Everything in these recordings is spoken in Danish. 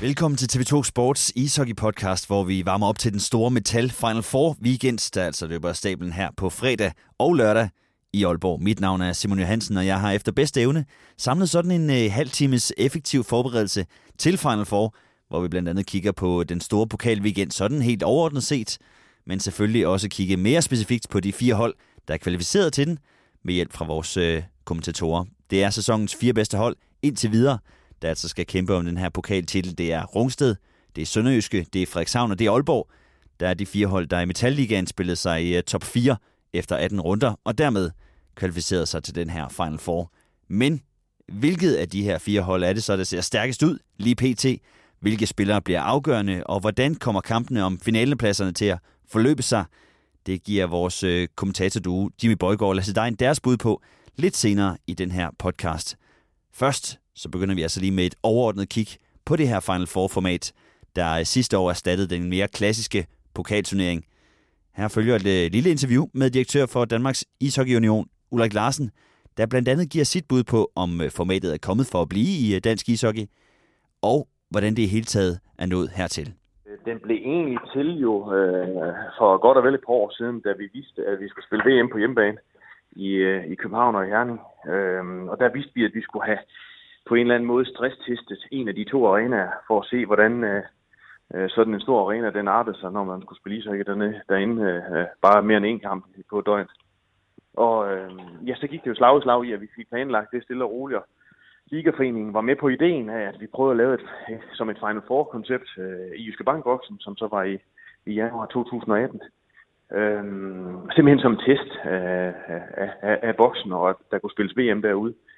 Velkommen til TV2 Sports ishockey podcast, hvor vi varmer op til den store Metal Final Four weekend, der altså løber stablen her på fredag og lørdag i Aalborg. Mit navn er Simon Johansen, og jeg har efter bedste evne samlet sådan en øh, halv times effektiv forberedelse til Final Four, hvor vi blandt andet kigger på den store pokalweekend, sådan helt overordnet set, men selvfølgelig også kigge mere specifikt på de fire hold, der er kvalificeret til den, med hjælp fra vores øh, kommentatorer. Det er sæsonens fire bedste hold indtil videre, der altså skal kæmpe om den her pokaltitel. Det er Rungsted, det er Sønderjyske, det er Frederikshavn og det er Aalborg. Der er de fire hold, der i Metalligaen spillede sig i øh, top 4 efter 18 runder, og dermed kvalificeret sig til den her Final Four. Men hvilket af de her fire hold er det så, der ser stærkest ud lige pt? Hvilke spillere bliver afgørende, og hvordan kommer kampene om finalepladserne til at forløbe sig? Det giver vores øh, kommentatorduo Jimmy Bøjgaard og Lasse Dein deres bud på lidt senere i den her podcast. Først så begynder vi altså lige med et overordnet kig på det her Final Four-format, der øh, sidste år erstattede den mere klassiske pokalturnering. Her følger et øh, lille interview med direktør for Danmarks Ishockey Union, Ulrik Larsen, der blandt andet giver sit bud på, om øh, formatet er kommet for at blive i dansk ishockey, og hvordan det i hele taget er nået hertil. Den blev egentlig til jo øh, for godt og vel et par år siden, da vi vidste, at vi skulle spille VM på hjemmebane i, øh, i København og i Herning. Øh, og der vidste vi, at vi skulle have på en eller anden måde stresstestet en af de to arenaer, for at se, hvordan øh, øh sådan en stor arena, den artede sig, når man skulle spille ishockey derinde, derinde, øh, bare mere end en kamp på døgnet. Og øh, ja, så gik det jo slag i slag i, at vi fik planlagt det stille og roligt. Ligaforeningen var med på ideen af, at vi prøvede at lave et, som et Final Four-koncept øh, i Jyske Bankboksen, som så var i, i januar 2018. Øh, simpelthen som test af, af, af, af boksen, og at der kunne spilles VM derude øh,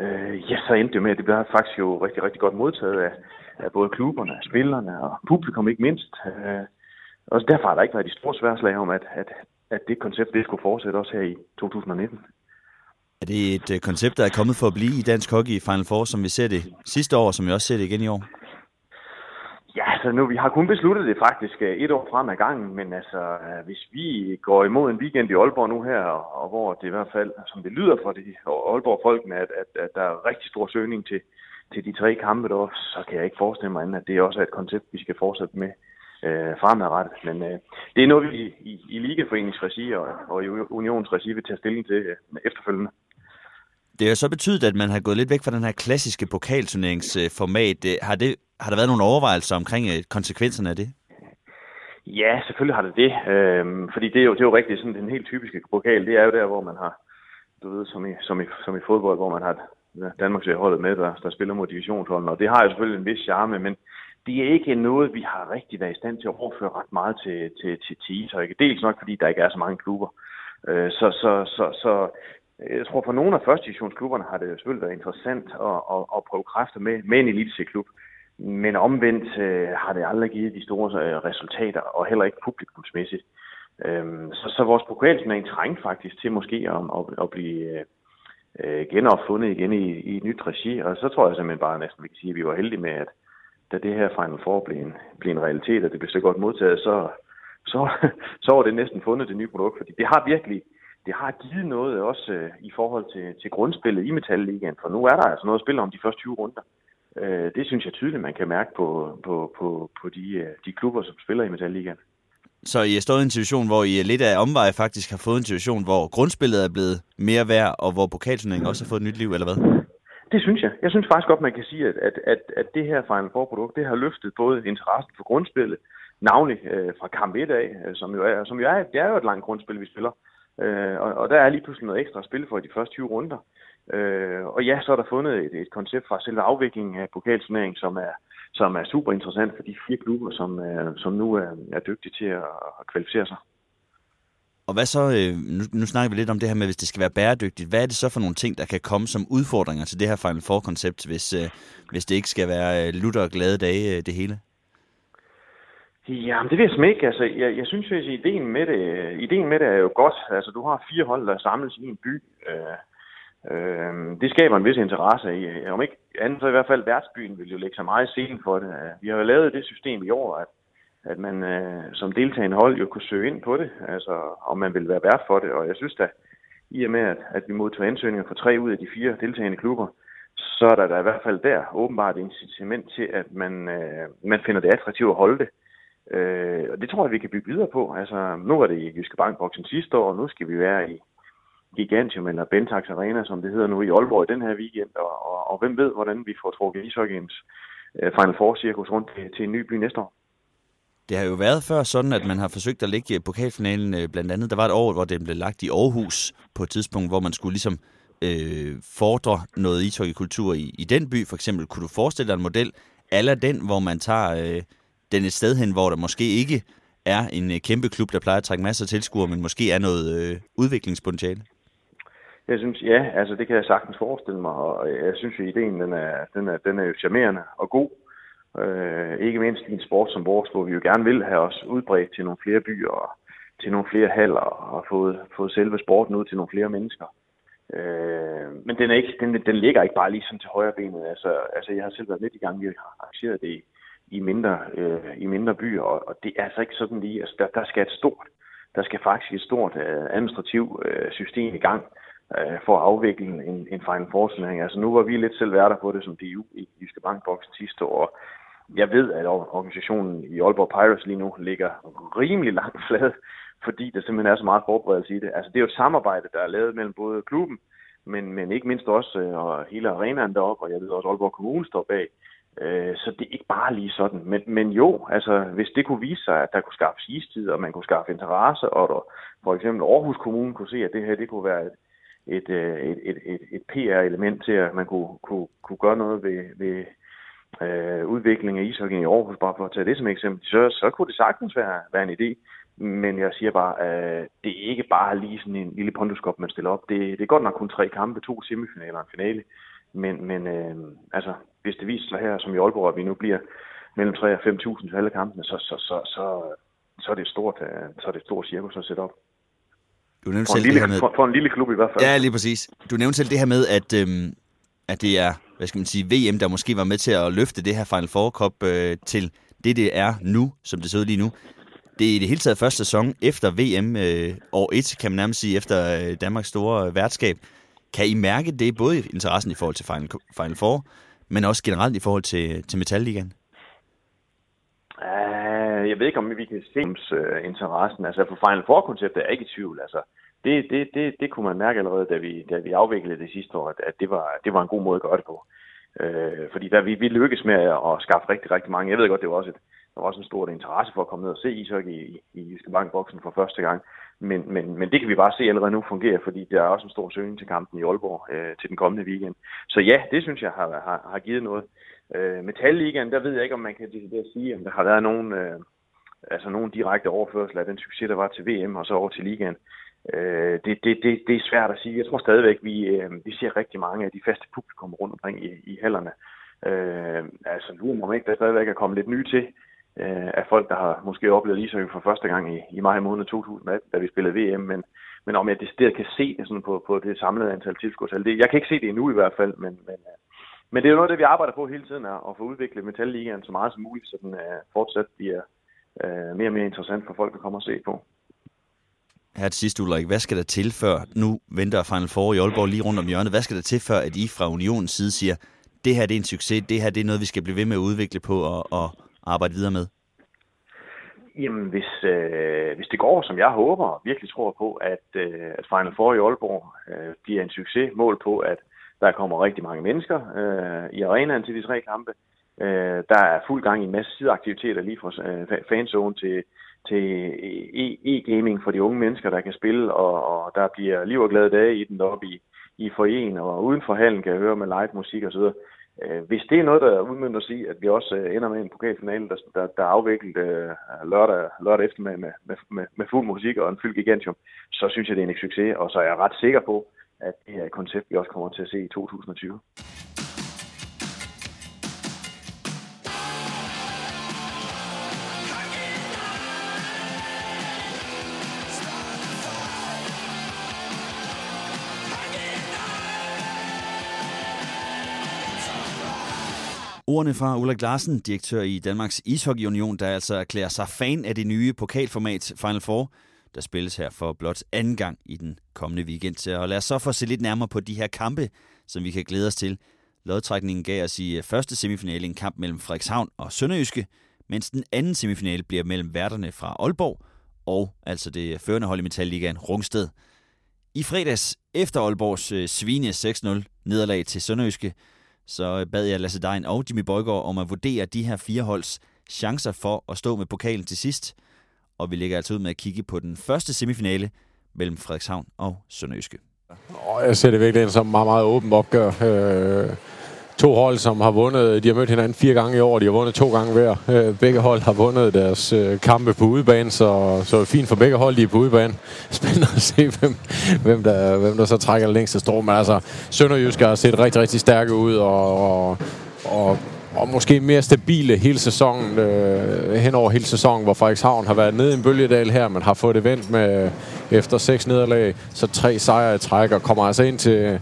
øh, ja, så endte det med, at det blev faktisk jo rigtig, rigtig godt modtaget af, af både klubberne, af spillerne og publikum ikke mindst. Øh, og derfor har der ikke været de store sværslag om, at, at, at det koncept det skulle fortsætte også her i 2019. Er det et øh, koncept, der er kommet for at blive i dansk hockey i Final Four, som vi ser det sidste år, som vi også ser det igen i år? Ja, altså nu, vi har kun besluttet det faktisk øh, et år frem ad gangen, men altså, øh, hvis vi går imod en weekend i Aalborg nu her, og hvor det i hvert fald, som det lyder for de Aalborg-folkene, at, at, at der er rigtig stor søgning til, til de tre kampe der, så kan jeg ikke forestille mig, andet, at det også er et koncept, vi skal fortsætte med øh, fremadrettet. Men øh, det er noget, vi i, i, i Ligaforeningsregi og, og i Unionsregi vil tage stilling til øh, efterfølgende. Det har så betydet, at man har gået lidt væk fra den her klassiske pokalturneringsformat. Øh, har, det, har der været nogle overvejelser omkring øh, konsekvenserne af det? Ja, selvfølgelig har det det. Øhm, fordi det er, jo, det er jo rigtigt sådan den helt typiske pokal. Det er jo der, hvor man har, du ved, som i, som i, som i fodbold, hvor man har Danmarks holdet med, der, der spiller mod divisionsholdene. Og det har jo selvfølgelig en vis charme, men det er ikke noget, vi har rigtig været i stand til at overføre ret meget til, til, til, til ishockey. Dels nok, fordi der ikke er så mange klubber. Øh, så, så, så, så jeg tror, for nogle af første divisionsklubberne har det selvfølgelig været interessant at, at, at prøve kræfter med, med en eliteklub. Men omvendt øh, har det aldrig givet de store øh, resultater, og heller ikke publikumsmæssigt. Øhm, så, så vores pokalturnering trængte faktisk til måske at, at, at blive øh, øh, genopfundet igen i, i et nyt regi. Og så tror jeg simpelthen bare næsten, vi kan sige, at vi var heldige med, at da det her Final Four blev en, blev en realitet, og det blev så godt modtaget, så, så, så var det næsten fundet det nye produkt. Fordi det har virkelig det har givet noget også øh, i forhold til, til grundspillet i Metalligaen, for nu er der altså noget at spille om de første 20 runder. Øh, det synes jeg tydeligt, man kan mærke på, på, på, på de, øh, de klubber, som spiller i Metalligaen. Så I er stået i en situation, hvor I lidt af omvej faktisk har fået en situation, hvor grundspillet er blevet mere værd, og hvor pokalturneringen også har fået et nyt liv, eller hvad? Det synes jeg. Jeg synes faktisk godt, man kan sige, at, at, at, at det her Final Four-produkt, det har løftet både interessen for grundspillet, navnlig øh, fra kamp 1 af, øh, som jo er, som jo er, det er jo et langt grundspil, vi spiller. Øh, og, og der er lige pludselig noget ekstra spil for i de første 20 runder. Øh, og ja, så er der fundet et, et koncept fra selve afviklingen af pokalturneringen, som er, som er super interessant for de fire klubber, som, øh, som nu er, er dygtige til at, at kvalificere sig. Og hvad så, øh, nu, nu snakker vi lidt om det her med, hvis det skal være bæredygtigt. Hvad er det så for nogle ting, der kan komme som udfordringer til det her Final Four-koncept, hvis, øh, hvis det ikke skal være øh, lutter og glade dage, det hele? Jamen, det vil jeg ikke. Altså, jeg, jeg synes, at ideen med, det, ideen med det er jo godt. Altså, du har fire hold, der samles i en by. Øh, øh, det skaber en vis interesse i. Øh, om ikke andet, så i hvert fald værtsbyen vil jo lægge sig meget scenen for det. Øh, vi har jo lavet det system i år, at, at man øh, som deltagende hold jo kunne søge ind på det, altså om man vil være vært for det. Og jeg synes da, i og med, at, at vi modtog ansøgninger fra tre ud af de fire deltagende klubber, så er der da i hvert fald der åbenbart incitament til, at man, øh, man finder det attraktivt at holde det. Øh, Øh, og det tror jeg, vi kan bygge videre på. Altså, nu var det i Jyske Bankboksen sidste år, og nu skal vi være i Gigantium eller Bentax Arena, som det hedder nu i Aalborg i den her weekend. Og, og, og hvem ved, hvordan vi får trukket ishockeyens øh, Final Four-cirkus rundt til, til en ny by næste år. Det har jo været før sådan, at man har forsøgt at lægge pokalfinalen øh, blandt andet. Der var et år, hvor den blev lagt i Aarhus på et tidspunkt, hvor man skulle ligesom øh, fordre noget ishockeykultur i, i den by. For eksempel, kunne du forestille dig en model, eller den, hvor man tager øh, den et sted hen, hvor der måske ikke er en øh, kæmpe klub, der plejer at trække masser af tilskuere, men måske er noget øh, udviklingspotentiale? Jeg synes, ja, altså det kan jeg sagtens forestille mig, og øh, jeg synes, at ideen den er, den er, den er jo charmerende og god. Øh, ikke mindst i en sport som vores, hvor vi jo gerne vil have os udbredt til nogle flere byer og til nogle flere haller og fået, fået selve sporten ud til nogle flere mennesker. Øh, men den, er ikke, den, den ligger ikke bare lige sådan til højre benet. Altså, altså jeg har selv været lidt i gang, vi har arrangeret det i, i mindre, øh, i mindre byer, og, og det er altså ikke sådan lige, altså der, der skal et stort, der skal faktisk et stort øh, administrativt øh, system i gang øh, for at afvikle en, en Final Four Altså nu var vi lidt selv værter på det som DU i Jyske Bankboksen sidste år, jeg ved, at organisationen i Aalborg Pirates lige nu ligger rimelig langt flad, fordi der simpelthen er så meget forberedelse i det. Altså det er jo et samarbejde, der er lavet mellem både klubben, men, men ikke mindst også øh, og hele arenaen deroppe, og jeg ved også, at Aalborg Kommune står bag. Øh, så det er ikke bare lige sådan. Men, men jo, altså hvis det kunne vise sig, at der kunne skaffes istid, og man kunne skaffe interesse, og der, for eksempel Aarhus Kommune kunne se, at det her det kunne være et, et, øh, et, et, et, et PR-element til, at man kunne, kunne, kunne gøre noget ved, ved, øh, udvikling af ishockey i Aarhus, bare for at tage det som eksempel, så, så kunne det sagtens være, være en idé. Men jeg siger bare, at øh, det er ikke bare lige sådan en lille ponduskop, man stiller op. Det, det er godt nok kun tre kampe, to semifinaler og en finale. Men, men øh, altså, hvis det viser sig her, som i Aalborg, at vi nu bliver mellem 3 og 5.000 til alle kampene, så, så, så, så, så er det et stort, øh, så er det et stort cirkus at sætte op. Du nævnte for, en lille, det her med... for, for en lille klub i hvert fald. Ja, lige præcis. Du nævnte selv det her med, at, øhm, at det er hvad skal man sige, VM, der måske var med til at løfte det her Final Four Cup øh, til det, det er nu, som det ser ud lige nu. Det er i det hele taget første sæson efter VM, øh, år 1, kan man nærmest sige, efter øh, Danmarks store øh, værtskab. Kan I mærke det, både interessen i forhold til Final, Final Four, men også generelt i forhold til, til Metalligaen? Uh, jeg ved ikke, om vi kan se uh, øh, interessen. Altså for Final Four-konceptet er jeg ikke i tvivl. Altså, det, det, det, det kunne man mærke allerede, da vi, da vi afviklede det sidste år, at det var, det var en god måde at gøre det på. Øh, fordi der, vi, vi lykkedes med at skaffe rigtig, rigtig mange. Jeg ved godt, det var også, et, der var også en stor interesse for at komme ned og se ishockey i, i Jyske Bankboksen for første gang. Men, men, men det kan vi bare se allerede nu fungere, fordi der er også en stor søgning til kampen i Aalborg øh, til den kommende weekend. Så ja, det synes jeg har, har, har givet noget. Øh, Metalligaen, der ved jeg ikke, om man kan det sige, om der har været nogen, øh, altså nogen direkte overførsel af den succes, der var til VM og så over til ligaen. Øh, det, det, det, det er svært at sige. Jeg tror stadigvæk, vi, øh, vi ser rigtig mange af de faste publikum rundt omkring i, i hallerne. Øh, altså nu må man ikke, der stadigvæk er kommet lidt nye til øh, af folk, der har måske oplevet ishockey for første gang i, i maj måned 2018, da vi spillede VM, men, men om jeg decideret kan se det sådan på, på det samlede antal tilskuere. Jeg kan ikke se det endnu i hvert fald, men, men, øh, men det er jo noget, det vi arbejder på hele tiden, er at få udviklet Metalligaen så meget som muligt, så den øh, fortsat bliver øh, mere og mere interessant for folk at komme og se på her til sidst, Ulrik, hvad skal der til før, nu venter Final Four i Aalborg lige rundt om hjørnet, hvad skal der til før, at I fra Unionens side siger, det her det er en succes, det her det er noget, vi skal blive ved med at udvikle på og, og arbejde videre med? Jamen, hvis, øh, hvis det går, som jeg håber og virkelig tror på, at, øh, at Final Four i Aalborg øh, bliver en succes, mål på, at der kommer rigtig mange mennesker øh, i arenaen til de tre kampe. Øh, der er fuld gang i en masse sideaktiviteter, lige fra øh, fanzone til til e, e-gaming for de unge mennesker, der kan spille, og, og der bliver liv og glade dage i den deroppe i, i foreningen, og uden for hallen kan jeg høre med live musik osv. Øh, hvis det er noget, der udmyndter sig at vi også øh, ender med en pokalfinale, der, der, der er afviklet øh, lørdag, lørdag eftermiddag med, med, med, med fuld musik og en fyldt gigantium, så synes jeg, det er en succes, og så er jeg ret sikker på, at det er et koncept, vi også kommer til at se i 2020. Ordene fra Ulrik Larsen, direktør i Danmarks Ishockey Union, der altså erklærer sig fan af det nye pokalformat Final Four, der spilles her for blot anden gang i den kommende weekend. Og lad os så få se lidt nærmere på de her kampe, som vi kan glæde os til. Lodtrækningen gav os i øh, første semifinale en kamp mellem Frederikshavn og Sønderjyske, mens den anden semifinale bliver mellem værterne fra Aalborg og altså det førende hold i Metalligaen Rungsted. I fredags efter Aalborgs øh, svine 6-0 nederlag til Sønderjyske, så bad jeg Lasse Dein og Jimmy Bøjgaard om at vurdere de her fire holds chancer for at stå med pokalen til sidst. Og vi lægger altså ud med at kigge på den første semifinale mellem Frederikshavn og Sønderjyske. Jeg ser det virkelig ind som meget, meget åbent opgør. Øh, to hold, som har vundet, de har mødt hinanden fire gange i år, de har vundet to gange hver. Øh, begge hold har vundet deres øh, kampe på udebane, så, så er fint for begge hold, de er på udebane. Spændende at se, hvem, hvem, der, hvem der så trækker længst længste strå. Men altså, Sønderjysk har set rigtig, rigtig stærke ud, og, og, og og måske mere stabile hele sæsonen, øh, hen over hele sæsonen, hvor Frederikshavn har været nede i en bølgedal her, men har fået det vendt med efter seks nederlag, så tre sejre i træk, og kommer altså ind til,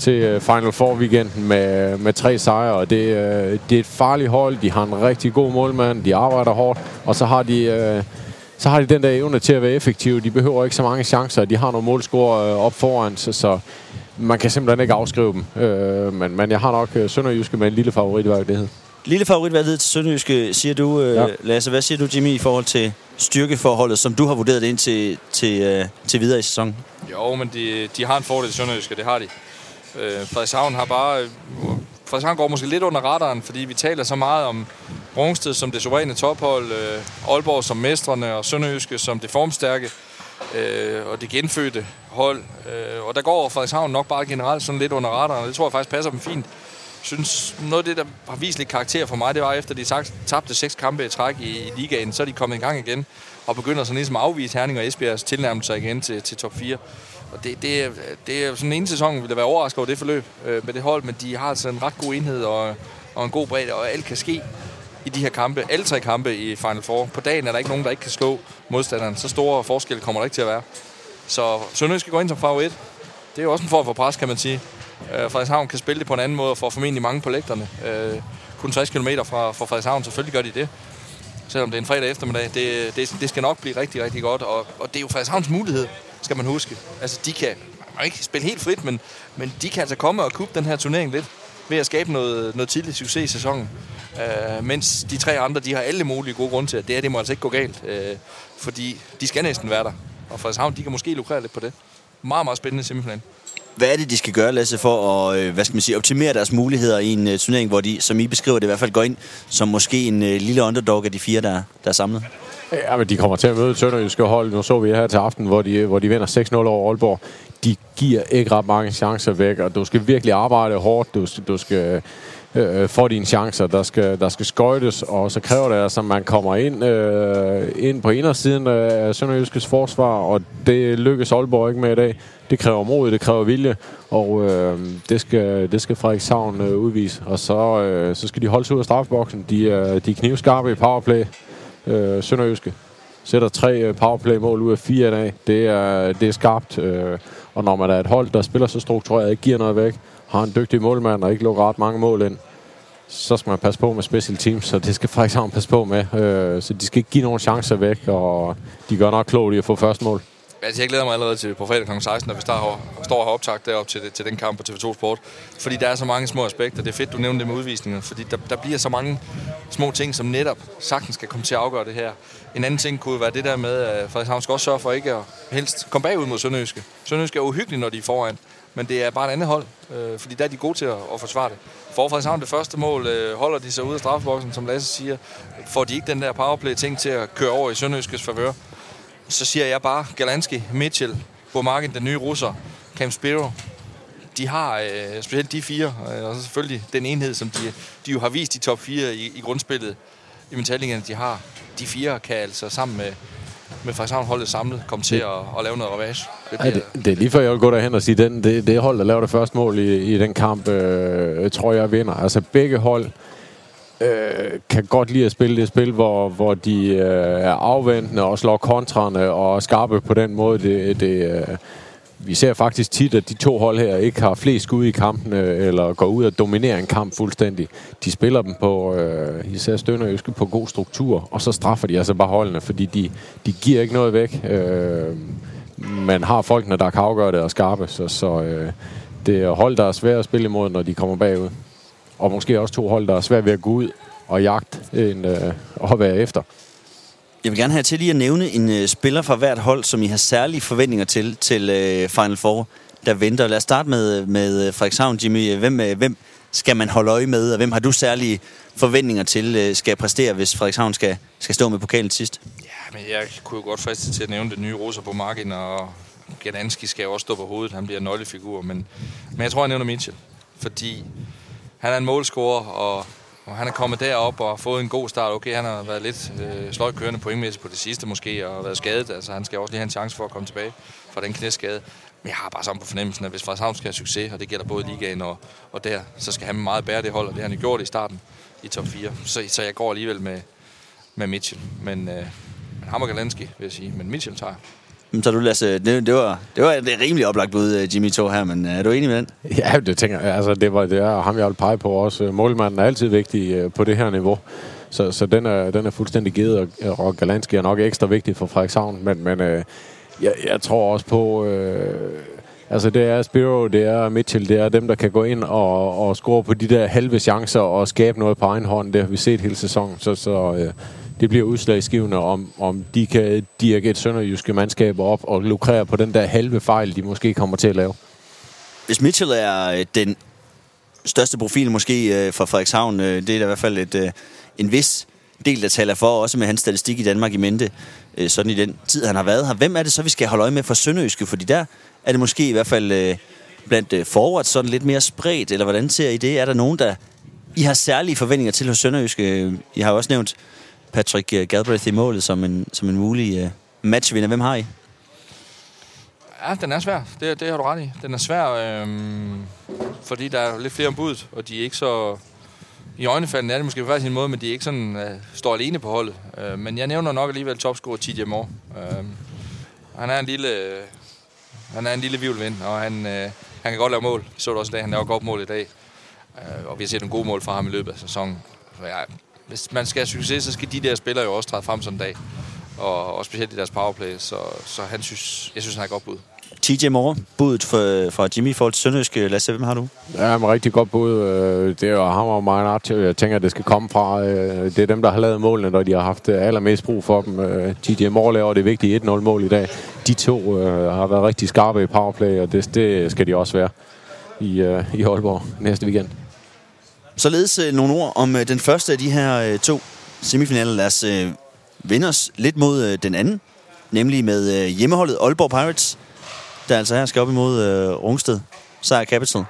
til øh, Final Four weekenden med, med tre sejre, og det, øh, det er et farligt hold, de har en rigtig god målmand, de arbejder hårdt, og så har de... Øh, så har de den der evne til at være effektive. De behøver ikke så mange chancer. De har nogle målscore op foran, så, så man kan simpelthen ikke afskrive dem. Øh, men, men jeg har nok øh, Sønderjyske med en lille favorit i virkeligheden. Lille favoritvalget til Sønderjyske, siger du, øh, ja. Lasse. Hvad siger du, Jimmy, i forhold til styrkeforholdet, som du har vurderet ind til, til, øh, til videre i sæsonen? Jo, men de, de har en fordel, Sønderjyske, det har de. Øh, Frederikshavn har bare... Øh, Frederikshavn går måske lidt under radaren, fordi vi taler så meget om Rungsted som det suveræne tophold, øh, Aalborg som mestrene og Sønderjyske som det formstærke øh, og det genfødte hold. Øh, og der går Frederikshavn nok bare generelt sådan lidt under radaren, og det tror jeg faktisk passer dem fint. Jeg synes, noget af det, der har vist lidt karakter for mig, det var efter de tabte seks kampe i træk i, i ligaen, så er de kommet i gang igen og begynder sådan ligesom at afvise Herning og Esbjergs tilnærmelse igen til, til top 4. Og det, det, det er sådan en sæson, vil der være overrasket over det forløb øh, med det hold, men de har altså en ret god enhed og, og en god bredde, og alt kan ske i de her kampe, alle tre kampe i Final Four. På dagen er der ikke nogen, der ikke kan slå modstanderen. Så store forskelle kommer der ikke til at være. Så Sønderjysk skal gå ind som favorit. Det er jo også en form for pres, kan man sige. Øh, Frederikshavn kan spille det på en anden måde og får formentlig mange på lægterne. Øh, kun 60 km fra, fra Frederikshavn, selvfølgelig gør de det. Selvom det er en fredag eftermiddag. Det, det, det skal nok blive rigtig, rigtig godt. Og, og det er jo Frederikshavns mulighed, skal man huske. Altså, de kan, man ikke spille helt frit, men, men de kan altså komme og kuppe den her turnering lidt ved at skabe noget, noget tidligt succes i sæsonen. Øh, mens de tre andre, de har alle mulige gode grunde til, at det her, det må altså ikke gå galt. Øh, fordi de skal næsten være der. Og Frederikshavn, de kan måske lukrere lidt på det. Meget, meget spændende semifinal. Hvad er det, de skal gøre, Lasse, for at øh, hvad skal man sige, optimere deres muligheder i en uh, turnering, hvor de, som I beskriver det, i hvert fald går ind som måske en uh, lille underdog af de fire, der, der er samlet? Ja, men de kommer til at møde Sønderjyske hold. Nu så vi her til aften, hvor de, hvor de vinder 6-0 over Aalborg. De giver ikke ret mange chancer væk, og du skal virkelig arbejde hårdt. Du, du skal øh, få dine chancer. Der skal, der skal skøjtes, og så kræver det altså, at man kommer ind, øh, ind på indersiden af Sønderjyskes forsvar, og det lykkes Aalborg ikke med i dag. Det kræver mod, det kræver vilje, og øh, det, skal, det skal Frederikshavn øh, udvise. Og så, øh, så skal de holde sig ud af strafboksen. De, øh, de er knivskarpe i powerplay, øh, Sønderjyske. Sætter tre øh, powerplay-mål ud af fire i dag. Det er, det er skarpt. Øh, og når man er et hold, der spiller så struktureret, ikke giver noget væk, har en dygtig målmand og ikke lukker ret mange mål ind, så skal man passe på med special teams, så det skal Frederikshavn passe på med. Øh, så de skal ikke give nogen chancer væk, og de gør nok klogt i at få første mål. Altså, jeg glæder mig allerede til på fredag kl. 16, når vi står, står og har optaget derop til, til den kamp på TV2 Sport. Fordi der er så mange små aspekter. Det er fedt, du nævnte det med udvisninger. Fordi der, der bliver så mange små ting, som netop sagtens skal komme til at afgøre det her. En anden ting kunne være det der med, at Frederikshavn skal også sørge for ikke at helst komme bagud mod Sønderjyske. Sønderjyske er uhyggeligt, når de er foran. Men det er bare et andet hold, øh, fordi der er de gode til at, at forsvare det. For Frederikshavn det første mål, øh, holder de sig ude af straffeboksen, som Lasse siger, får de ikke den der powerplay-ting til at køre over i Sønderjyskes favør så siger jeg bare Galanski, Mitchell, Bomarkin, den nye russer, Cam Spiro. De har, øh, specielt de fire, øh, og selvfølgelig den enhed, som de, de jo har vist i top 4 i, i grundspillet i Metalligaen, de har. De fire kan altså sammen med, med Frederikshavn holdet samlet komme til at, at lave noget ravage. Det, bliver... Ej, det, det er lige før jeg vil gå derhen og sige, den, det, det hold, der laver det første mål i, i den kamp, øh, tror jeg vinder. Altså begge hold øh, kan godt lide at spille det spil, hvor, hvor de øh, er afventende og slår kontrene og skarpe på den måde. Det, det, øh, vi ser faktisk tit, at de to hold her ikke har flest skud i kampene, eller går ud og dominerer en kamp fuldstændig. De spiller dem på, øh, især Støn og Øske, på god struktur, og så straffer de altså bare holdene, fordi de, de giver ikke noget væk. Øh, man har folkene, der kan afgøre det og skarpe, så, så øh, det er hold, der er svært at spille imod, når de kommer bagud og måske også to hold, der er svært ved at gå ud og jagte en, øh, og være efter. Jeg vil gerne have til lige at nævne en øh, spiller fra hvert hold, som I har særlige forventninger til, til øh, Final Four, der venter. Lad os starte med, med øh, Frederikshavn, Jimmy. Hvem, øh, hvem skal man holde øje med, og hvem har du særlige forventninger til, øh, skal præstere, hvis Frederikshavn skal, skal stå med pokalen sidst? Ja, men jeg kunne jo godt friste til at nævne det nye Rosa på marken, og Gadanski skal jo også stå på hovedet. Han bliver en nøglefigur, men, men jeg tror, jeg nævner Mitchell. Fordi han er en målscorer, og og han er kommet derop og har fået en god start. Okay, han har været lidt øh, sløjt kørende pointmæssigt på det sidste måske, og været skadet. Altså, han skal også lige have en chance for at komme tilbage fra den knæskade. Men jeg har bare sammen på fornemmelsen, at hvis Frederikshavn skal have succes, og det gælder både ligaen og, og der, så skal han meget bære det hold, og det har han gjort i starten i top 4. Så, så jeg går alligevel med, med Mitchell. Men, øh, men ham og Galanski, vil jeg sige. Men Mitchell tager så du, Lasse, øh, det, det, var, det var et rimelig oplagt bud, øh, Jimmy To her, men øh, er du enig med den? Ja, det tænker jeg. Altså, det, var, det er ham, jeg vil pege på også. Målmanden er altid vigtig på det her niveau. Så, så den, er, den er fuldstændig givet, og, og Galanski er nok ekstra vigtig for Frederikshavn. Men, men øh, jeg, jeg tror også på... Øh, Altså det er Spiro, det er Mitchell, det er dem, der kan gå ind og, og score på de der halve chancer og skabe noget på egen hånd. Det har vi set hele sæsonen. Så, så øh, det bliver udslagsgivende, om, om de kan dirke et sønderjyske mandskab op og lukrere på den der halve fejl, de måske kommer til at lave. Hvis Mitchell er øh, den største profil måske fra for Frederikshavn, øh, det er da i hvert fald et, en vis del, der taler for, også med hans statistik i Danmark i mente, sådan i den tid, han har været her. Hvem er det så, vi skal holde øje med for Sønderjyske? Fordi der er det måske i hvert fald blandt forward sådan lidt mere spredt, eller hvordan ser I det? Er der nogen, der I har særlige forventninger til hos Sønderjyske? I har også nævnt Patrick øh, Galbraith i målet som en, som en mulig uh, matchvinder. Hvem har I? Ja, den er svær. Det, det har du ret i. Den er svær, øhm, fordi der er lidt flere ombud, og de er ikke så... I øjnefaldene er det måske faktisk en måde, men de er ikke sådan, uh, står alene på holdet. Uh, men jeg nævner nok alligevel topscorer TJ Moore. Uh, han er en lille... Uh, han er en lille vivlvind, og han, uh, han kan godt lave mål. Vi så det også i dag. Han laver godt mål i dag. Uh, og vi har set en god mål fra ham i løbet af sæsonen. Så jeg, hvis man skal have succes, så skal de der spillere jo også træde frem sådan en dag. Og, og specielt i deres powerplay. Så, så han synes, jeg synes, han er et godt bud. TJ Moore, budet for, fra Jimmy i forhold til Sønderjyske. Lasse, hvem har du? Ja, men rigtig godt bud. Øh, det er jo ham og Marinat, jeg tænker, at det skal komme fra. Øh, det er dem, der har lavet målene, når de har haft øh, allermest brug for dem. TJ Moore laver det vigtige 1-0-mål i dag. De to har været rigtig skarpe i powerplay, og det, det skal de også være i, i Aalborg næste weekend. Således øh, nogle ord om øh, den første af de her øh, to semifinaler. Lad os øh, vende os lidt mod øh, den anden, nemlig med øh, hjemmeholdet Aalborg Pirates, der altså her skal op imod øh, Rungsted, Sejr Capital.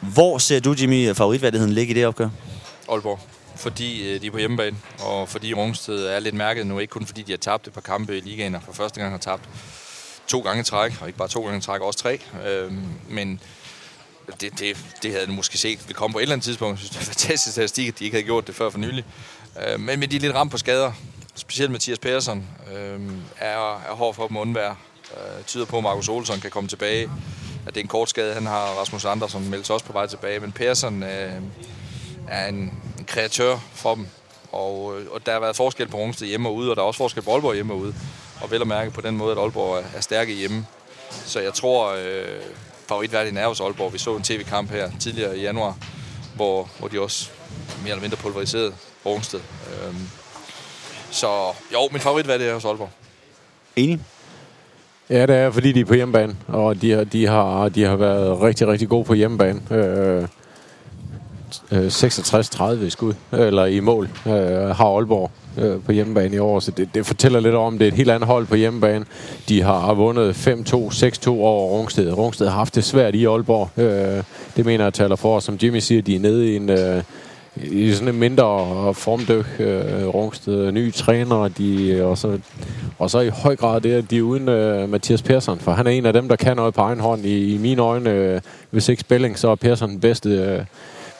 Hvor ser du, Jimmy, favoritværdigheden ligge i det opgør? Aalborg. Fordi øh, de er på hjemmebane, og fordi Rungsted er lidt mærket nu. Ikke kun fordi de har tabt et par kampe i ligaen, og for første gang har tabt to gange træk, og ikke bare to gange træk, også tre. Øh, men det, det, det havde jeg måske set vi kom på et eller andet tidspunkt. Jeg synes, det er fantastisk statistik, at de ikke havde gjort det før for nylig. Øh, men men de er lidt ramt på skader. Specielt Mathias Persson øh, er, er hård for dem at undvære. Øh, tyder på, at Markus Olsson kan komme tilbage. At det er en kort skade, han har Rasmus Andersen meldt også på vej tilbage. Men Persson øh, er en, en kreatør for dem. Og, øh, og der har været forskel på Rungsted hjemme og ude, og der er også forskel på Aalborg hjemme og ude. Og vel at mærke på den måde, at Aalborg er, er stærke hjemme. Så jeg tror, øh, favoritværdig er hos Aalborg. Vi så en tv-kamp her tidligere i januar, hvor, hvor de også mere eller mindre pulveriserede Rungsted. Øhm, så jo, min favoritværdig er hos Aalborg. Enig? Ja, det er, fordi de er på hjemmebane, og de har, de har, de har været rigtig, rigtig gode på hjemmebane. Øh, Øh, 66-30 i skud, eller i mål, øh, har Aalborg øh, på hjemmebane i år, så det, det fortæller lidt om, det er et helt andet hold på hjemmebane. De har vundet 5-2, 6-2 over Rungsted. Rungsted har haft det svært i Aalborg. Øh, det mener jeg taler for, som Jimmy siger, de er nede i en... Øh, i sådan en mindre formdyk, øh, Rungsted, nye træner, de, og, så, og så i høj grad det, at de er uden øh, Mathias Persson, for han er en af dem, der kan noget på egen hånd. I, i mine øjne, øh, hvis ikke spilling, så er Persson den bedste øh,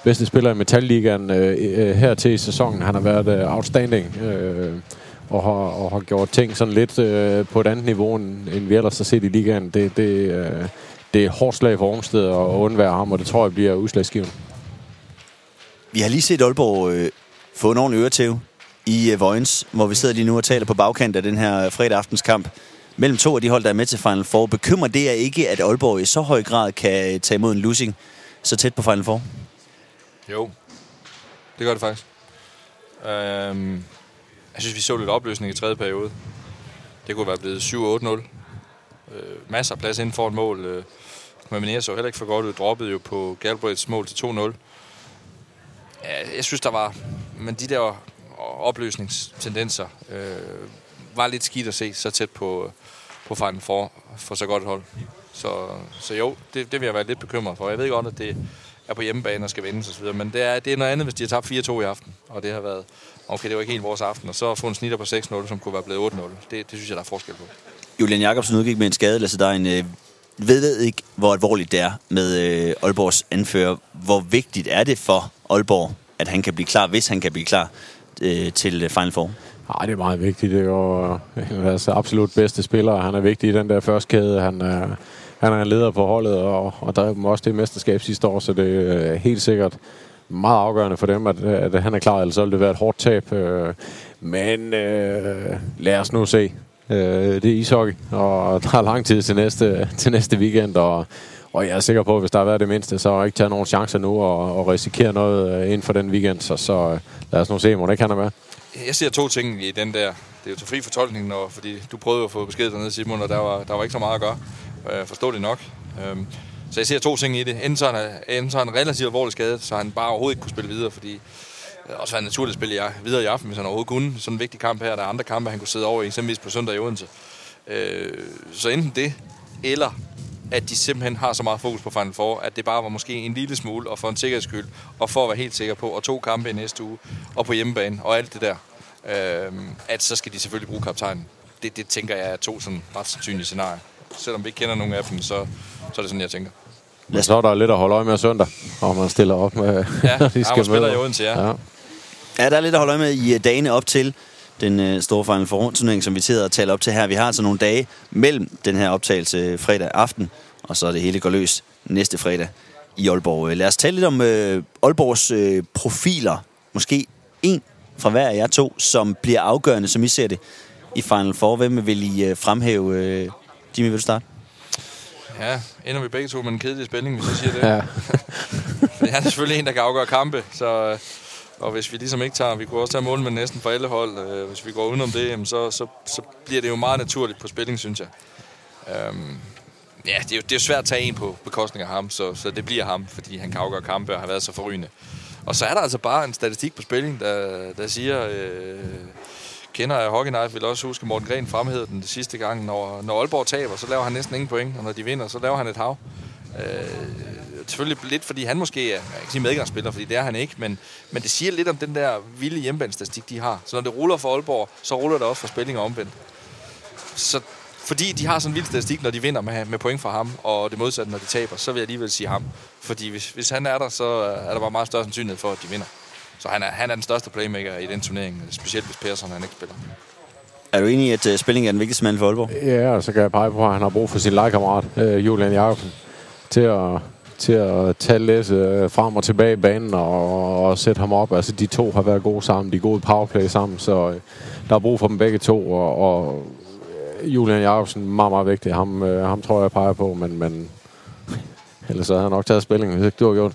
bedste spiller i Metalligaen øh, øh, her til i sæsonen. Han har været øh, outstanding øh, og, har, og har gjort ting sådan lidt øh, på et andet niveau, end, end vi ellers har set i ligaen. Det, det, øh, det er hårdt slag for Rungsted at undvære ham, og det tror jeg bliver udslagsgivende. Vi har lige set Aalborg øh, få en ordentlig øretæv i øh, Vojens, hvor vi sidder lige nu og taler på bagkant af den her fredag aftens kamp mellem to af de hold, der er med til Final Four. Bekymrer det jer ikke, at Aalborg i så høj grad kan øh, tage imod en losing så tæt på Final Four? Jo, det gør det faktisk. Øhm, jeg synes, vi så lidt opløsning i tredje periode. Det kunne være blevet 7-8-0. Øh, masser af plads inden for et mål. Øh, Maminier så heller ikke for godt ud. Droppede jo på Galbraiths mål til 2-0. Ja, jeg synes, der var... Men de der opløsningstendenser øh, var lidt skidt at se så tæt på, øh, på Final for, for så godt et hold. Så, så jo, det, det vil jeg være lidt bekymret for. Jeg ved godt, at det er på hjemmebane og skal vendes osv., men det er, det er noget andet, hvis de har tabt 4-2 i aften, og det har været, okay, det var ikke helt vores aften, og så få en snitter på 6-0, som kunne være blevet 8-0. Det, det synes jeg, der er forskel på. Julian Jacobsen udgik med en skade, Lasse Dein. Øh, ved, ved ikke, hvor alvorligt det er med øh, Aalborgs anfører. Hvor vigtigt er det for Aalborg, at han kan blive klar, hvis han kan blive klar øh, til Final Four? Nej, det er meget vigtigt. Det er jo øh, deres absolut bedste spiller. Han er vigtig i den der første kæde. Han er, han er leder på holdet, og, og drev dem også det mesterskab sidste år, så det er helt sikkert meget afgørende for dem, at, at han er klar, ellers vil det være et hårdt tab. Øh, men øh, lad os nu se. Øh, det er ishockey, og der er lang tid til næste, til næste weekend, og, og jeg er sikker på, at hvis der har været det mindste, så har jeg ikke taget nogen chancer nu og, og risikere noget øh, inden for den weekend, så, så øh, lad os nu se, hvor det kan være. med. Jeg ser to ting i den der. Det er jo til fri fortolkning, når, fordi du prøvede at få besked dernede, Simon, og der var, der var ikke så meget at gøre. Øh, forståeligt nok. Øhm, så jeg ser to ting i det. Enten så, han, enten så er han relativt alvorlig skadet, så han bare overhovedet ikke kunne spille videre, fordi øh, også var naturligt at spille videre i aften, hvis han overhovedet kunne. Sådan en vigtig kamp her. Der er andre kampe, han kunne sidde over i, eksempelvis på søndag i Odense. Øh, så enten det, eller at de simpelthen har så meget fokus på Final Four, at det bare var måske en lille smule, og for en sikkerheds skyld, og for at være helt sikker på, og to kampe i næste uge, og på hjemmebane, og alt det der, øh, at så skal de selvfølgelig bruge kaptajnen. Det, det tænker jeg er to sådan ret sandsynlige scenarier. Selvom vi ikke kender nogen af dem, så, så er det sådan, jeg tænker. Men så er der lidt at holde øje med søndag, og man stiller op med, ja, de skal spiller i Odense, ja. ja. Ja, der er lidt at holde øje med i øh, dagene op til den øh, store Final Four turnering, som vi sidder og taler op til her. Vi har altså nogle dage mellem den her optagelse fredag aften, og så er det hele går løs næste fredag i Aalborg. Øh, lad os tale lidt om øh, Aalborgs øh, profiler. Måske en fra hver af jer to, som bliver afgørende, som I ser det, i Final Four. Hvem vil I øh, fremhæve? Øh, Jimmy, vil du starte? Ja, ender vi begge to med en kedelig spænding, hvis jeg siger det. Ja. han er selvfølgelig en, der kan afgøre kampe, så... Og hvis vi ligesom ikke tager, vi kunne også tage mål med næsten for alle hold, øh, hvis vi går udenom det, så, så, så bliver det jo meget naturligt på spilling, synes jeg. Øhm, ja, det er, jo, det er jo svært at tage en på bekostning af ham, så, så det bliver ham, fordi han kan afgøre kampe og har været så forrygende. Og så er der altså bare en statistik på spilling, der, der siger, øh, kender af Hockey Night vil også huske, Morten Gren fremhævede den det sidste gang, når, når Aalborg taber, så laver han næsten ingen point, og når de vinder, så laver han et hav. Øh, selvfølgelig lidt, fordi han måske er, jeg kan sige medgangsspiller, fordi det er han ikke, men, men det siger lidt om den der vilde hjemmebanestatistik, de har. Så når det ruller for Aalborg, så ruller det også for Spilling og omvendt. Så fordi de har sådan en vild statistik, når de vinder med, med point fra ham, og det modsatte, når de taber, så vil jeg alligevel sige ham. Fordi hvis, hvis han er der, så er der bare meget større sandsynlighed for, at de vinder. Så han er, han er den største playmaker i den turnering, specielt hvis Persson han ikke spiller. Er du enig i, at uh, Spilling er den vigtigste mand for Aalborg? Ja, og så kan jeg pege på, at han har brug for sin legekammerat, uh, Julian Jacobsen, til at, til at tage lidt uh, frem og tilbage i banen og, og sætte ham op. Altså, de to har været gode sammen. De er gode powerplay sammen, så uh, der er brug for dem begge to. Og, og Julian Jacobsen, meget, meget vigtig. Ham, uh, ham tror jeg, jeg peger på, men, men ellers havde han nok taget spillingen, hvis ikke du har gjort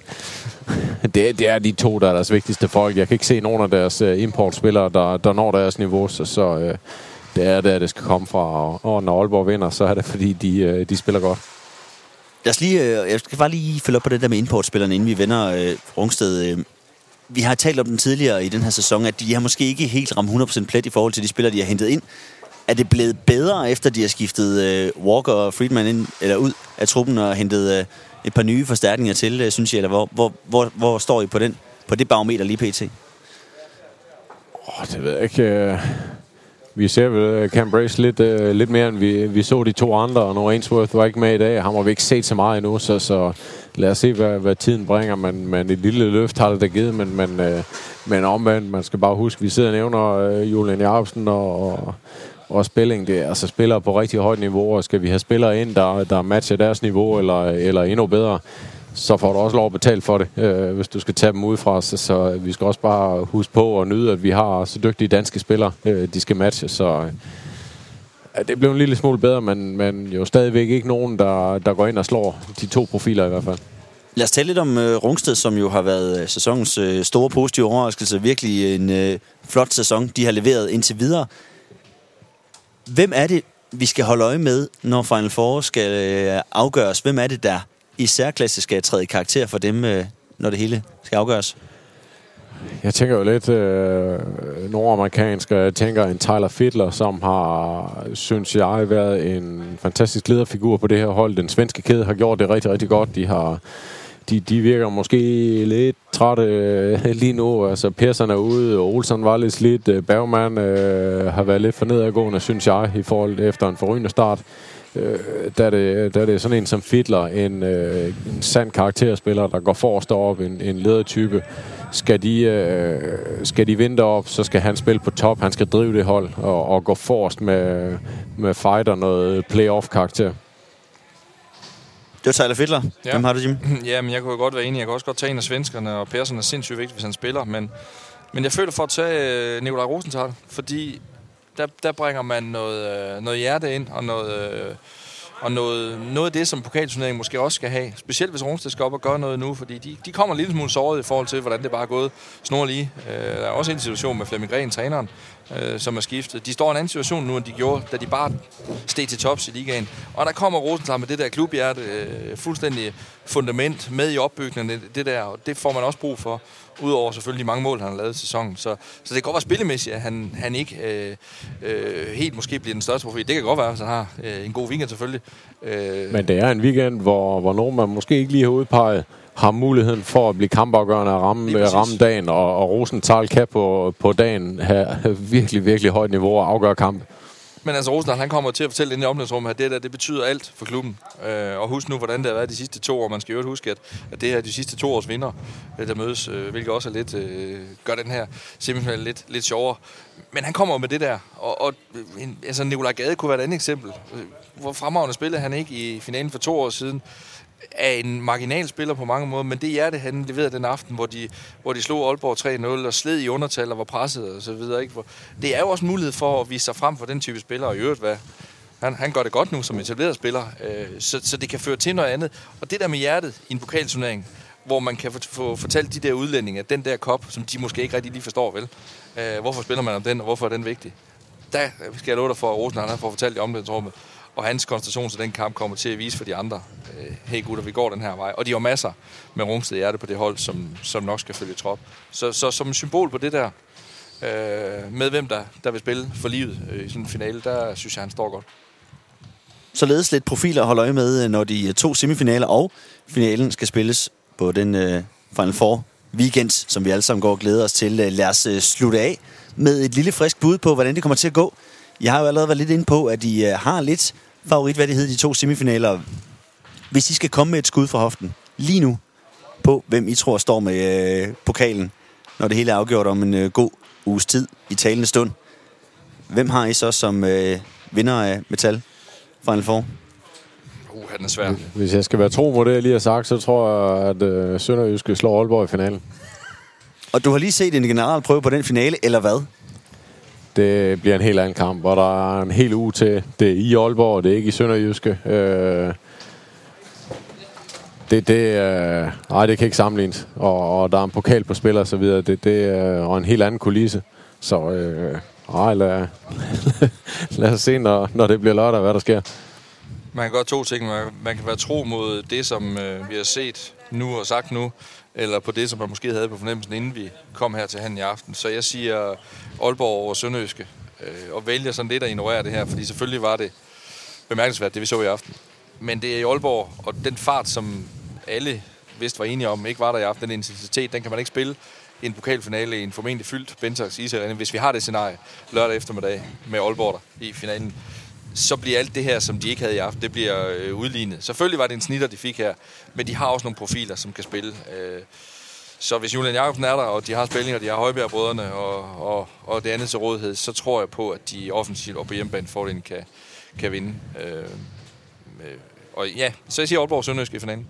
det, det er de to, der er deres vigtigste folk. Jeg kan ikke se nogen af deres uh, importspillere, der, der når deres niveau, så, så uh, det er der, det skal komme fra. Og, og når Aalborg vinder, så er det, fordi de, uh, de spiller godt. Lad os lige, jeg skal bare lige følge op på det der med importspillerne, inden vi vender uh, Rungsted. Uh, vi har talt om den tidligere i den her sæson, at de har måske ikke helt ramt 100% plet i forhold til de spillere, de har hentet ind. Er det blevet bedre, efter de har skiftet uh, Walker og Friedman ind, eller ud af truppen og hentet uh, et par nye forstærkninger til, øh, synes jeg, eller hvor, hvor, hvor, hvor står I på, den, på det barometer lige pt? Oh, det ved jeg ikke. Øh. Vi ser vel øh, Cam Brace lidt, uh, lidt mere, end vi, vi så de to andre, og Noah Ainsworth var ikke med i dag. ham har vi ikke set så meget endnu, så, så lad os se, hvad, hvad tiden bringer. Men, men et lille løft har det da givet, men, men, uh, men omvendt, man skal bare huske, vi sidder og nævner uh, Julian Jacobsen og, og, og spilling, det er altså spillere på rigtig højt niveau, og skal vi have spillere ind, der, der matcher deres niveau, eller, eller endnu bedre, så får du også lov at betale for det, øh, hvis du skal tage dem ud fra Så, så vi skal også bare huske på og nyde, at vi har så dygtige danske spillere, øh, de skal matche. Så øh, det blev en lille smule bedre, men, men jo stadigvæk ikke nogen, der, der går ind og slår de to profiler i hvert fald. Lad os tale lidt om øh, Rungsted, som jo har været øh, sæsonens øh, store positive overraskelse. Virkelig en øh, flot sæson, de har leveret indtil videre. Hvem er det, vi skal holde øje med, når Final Four skal øh, afgøres? Hvem er det, der i særklasse skal træde i karakter for dem, øh, når det hele skal afgøres? Jeg tænker jo lidt øh, nordamerikansk, jeg tænker en Tyler Fiddler, som har, synes jeg, været en fantastisk lederfigur på det her hold. Den svenske kæde har gjort det rigtig, rigtig godt. De har de, de virker måske lidt trætte øh, lige nu. Altså, Persson er ude, og Olsen var lidt slidt. Øh, Bergman øh, har været lidt for nedadgående, synes jeg, i forhold efter en forrygende start. Øh, der, er det, der er det sådan en som Fidler, en, øh, en sand karakterspiller, der går forrest op, en, en ledertype. Skal de, øh, skal de vinde op, så skal han spille på top. Han skal drive det hold og, og gå forrest med, med fighter noget playoff-karakter. Det var Tyler Fiddler. Ja. Hvem har du, Jim? Ja, men jeg kunne godt være enig. Jeg kan også godt tage en af svenskerne, og Persson er sindssygt vigtig, hvis han spiller. Men, men jeg føler for at tage øh, Nikolaj Rosenthal, fordi der, der bringer man noget, øh, noget hjerte ind, og noget... Øh, og noget, noget af det, som pokalturneringen måske også skal have, specielt hvis Rungsted skal op og gøre noget nu, fordi de, de kommer en lille smule såret i forhold til, hvordan det bare er gået snorlige. Øh, der er også en situation med Flemming Gren, træneren, øh, som er skiftet. De står i en anden situation nu, end de gjorde, da de bare steg til tops i ligaen. Og der kommer Rosenthal med det der klubhjerte, øh, fuldstændig fundament med i opbygningen, det der, og det får man også brug for. Udover selvfølgelig de mange mål, han har lavet i sæsonen. Så, så det kan godt være spillemæssigt, at han, han ikke øh, øh, helt måske bliver den største profil. Det kan godt være, at han har øh, en god weekend selvfølgelig. Øh. Men det er en weekend, hvor, hvor nogen man måske ikke lige har udpeget, har muligheden for at blive kampafgørende og ramme, ramme dagen, og, og Rosenthal kan på, på dagen have virkelig, virkelig højt niveau og afgøre kamp. Men altså Rosendal, han kommer til at fortælle ind i omklædningsrummet, at det der, det betyder alt for klubben. Øh, og husk nu, hvordan det har været de sidste to år. Man skal jo huske, at, at det er de sidste to års vinder, øh, der mødes, øh, hvilket også er lidt, øh, gør den her semifinal lidt, lidt sjovere. Men han kommer med det der. Og, og en, altså Nikolaj Gade kunne være et andet eksempel. Hvor fremragende spillede han ikke i finalen for to år siden er en marginal spiller på mange måder, men det er det, han leverede den aften, hvor de, hvor de slog Aalborg 3-0 og sled i undertal og var presset og så videre. Ikke? Det er jo også mulighed for at vise sig frem for den type spillere, og i øvrigt, hvad, han, han gør det godt nu som etableret spiller, øh, så, så det kan føre til noget andet. Og det der med hjertet i en pokalturnering, hvor man kan få, få fortalt de der udlændinge, at den der kop, som de måske ikke rigtig lige forstår, vel? Øh, hvorfor spiller man om den, og hvorfor er den vigtig? Der skal jeg love dig for, at Rosen han om fortalt tror jeg og hans koncentration til den kamp kommer til at vise for de andre, øh, hey gutter, vi går den her vej. Og de har masser med Rungsted hjerte på det hold, som, som nok skal følge trop. Så, så som symbol på det der, øh, med hvem der, der vil spille for livet øh, i sådan en finale, der synes jeg, han står godt. Således lidt profiler at holde øje med, når de øh, to semifinaler og finalen skal spilles på den øh, Final Four weekend, som vi alle sammen går og glæder os til. Øh, lad os øh, slutte af med et lille frisk bud på, hvordan det kommer til at gå jeg har jo allerede været lidt inde på, at de uh, har lidt favoritværdighed de to semifinaler. Hvis I skal komme med et skud fra hoften lige nu på, hvem I tror står med uh, pokalen, når det hele er afgjort om en uh, god uges tid i talende stund. Hvem har I så som uh, vinder af Metal Final Four? Uh, den er svær. Hvis jeg skal være tro mod det, jeg lige har sagt, så tror jeg, at uh, Sønderjyske slår Aalborg i finalen. Og du har lige set en generalprøve på den finale, eller hvad? Det bliver en helt anden kamp, og der er en hel uge til. Det er i Aalborg, og det er ikke i Sønderjyske. Øh, det, det, øh, nej, det kan ikke sammenlignes. Og, og der er en pokal på spil og så videre. Det, det er og en helt anden kulisse. Så øh, ej, lad, lad os se, når, når det bliver lørdag, hvad der sker. Man kan godt to ting. Man, man kan være tro mod det, som øh, vi har set nu og sagt nu, eller på det, som man måske havde på fornemmelsen, inden vi kom her til han i aften. Så jeg siger Aalborg over Sønderøske, øh, og vælger sådan lidt at ignorere det her, fordi selvfølgelig var det bemærkelsesværdigt, det vi så i aften. Men det er i Aalborg, og den fart, som alle vidste var enige om, ikke var der i aften, den intensitet, den kan man ikke spille i en pokalfinale i en formentlig fyldt Bentax Isarena, hvis vi har det scenarie lørdag eftermiddag med Aalborg der i finalen så bliver alt det her, som de ikke havde i aften, det bliver øh, udlignet. Selvfølgelig var det en snitter, de fik her, men de har også nogle profiler, som kan spille. Øh, så hvis Julian Jacobsen er der, og de har spillinger, de har Højbjerg-brødrene og, og, og det andet til rådighed, så tror jeg på, at de offensivt og på hjemmebane fordelen kan, kan vinde. Øh, øh, og ja, så jeg siger Aalborg Sønderjysk i finalen.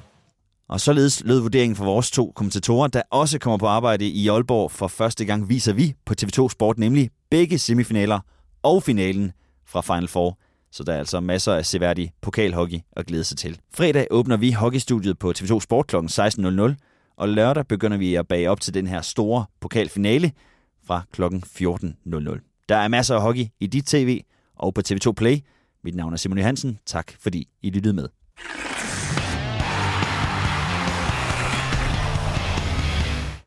Og således lød vurderingen fra vores to kommentatorer, der også kommer på arbejde i Aalborg for første gang, viser vi på TV2 Sport, nemlig begge semifinaler og finalen fra Final Four så der er altså masser af seværdig pokalhockey at glæde sig til. Fredag åbner vi hockeystudiet på TV2 Sport kl. 16.00, og lørdag begynder vi at bage op til den her store pokalfinale fra kl. 14.00. Der er masser af hockey i dit tv og på TV2 Play. Mit navn er Simon Johansen. Tak fordi I lyttede med.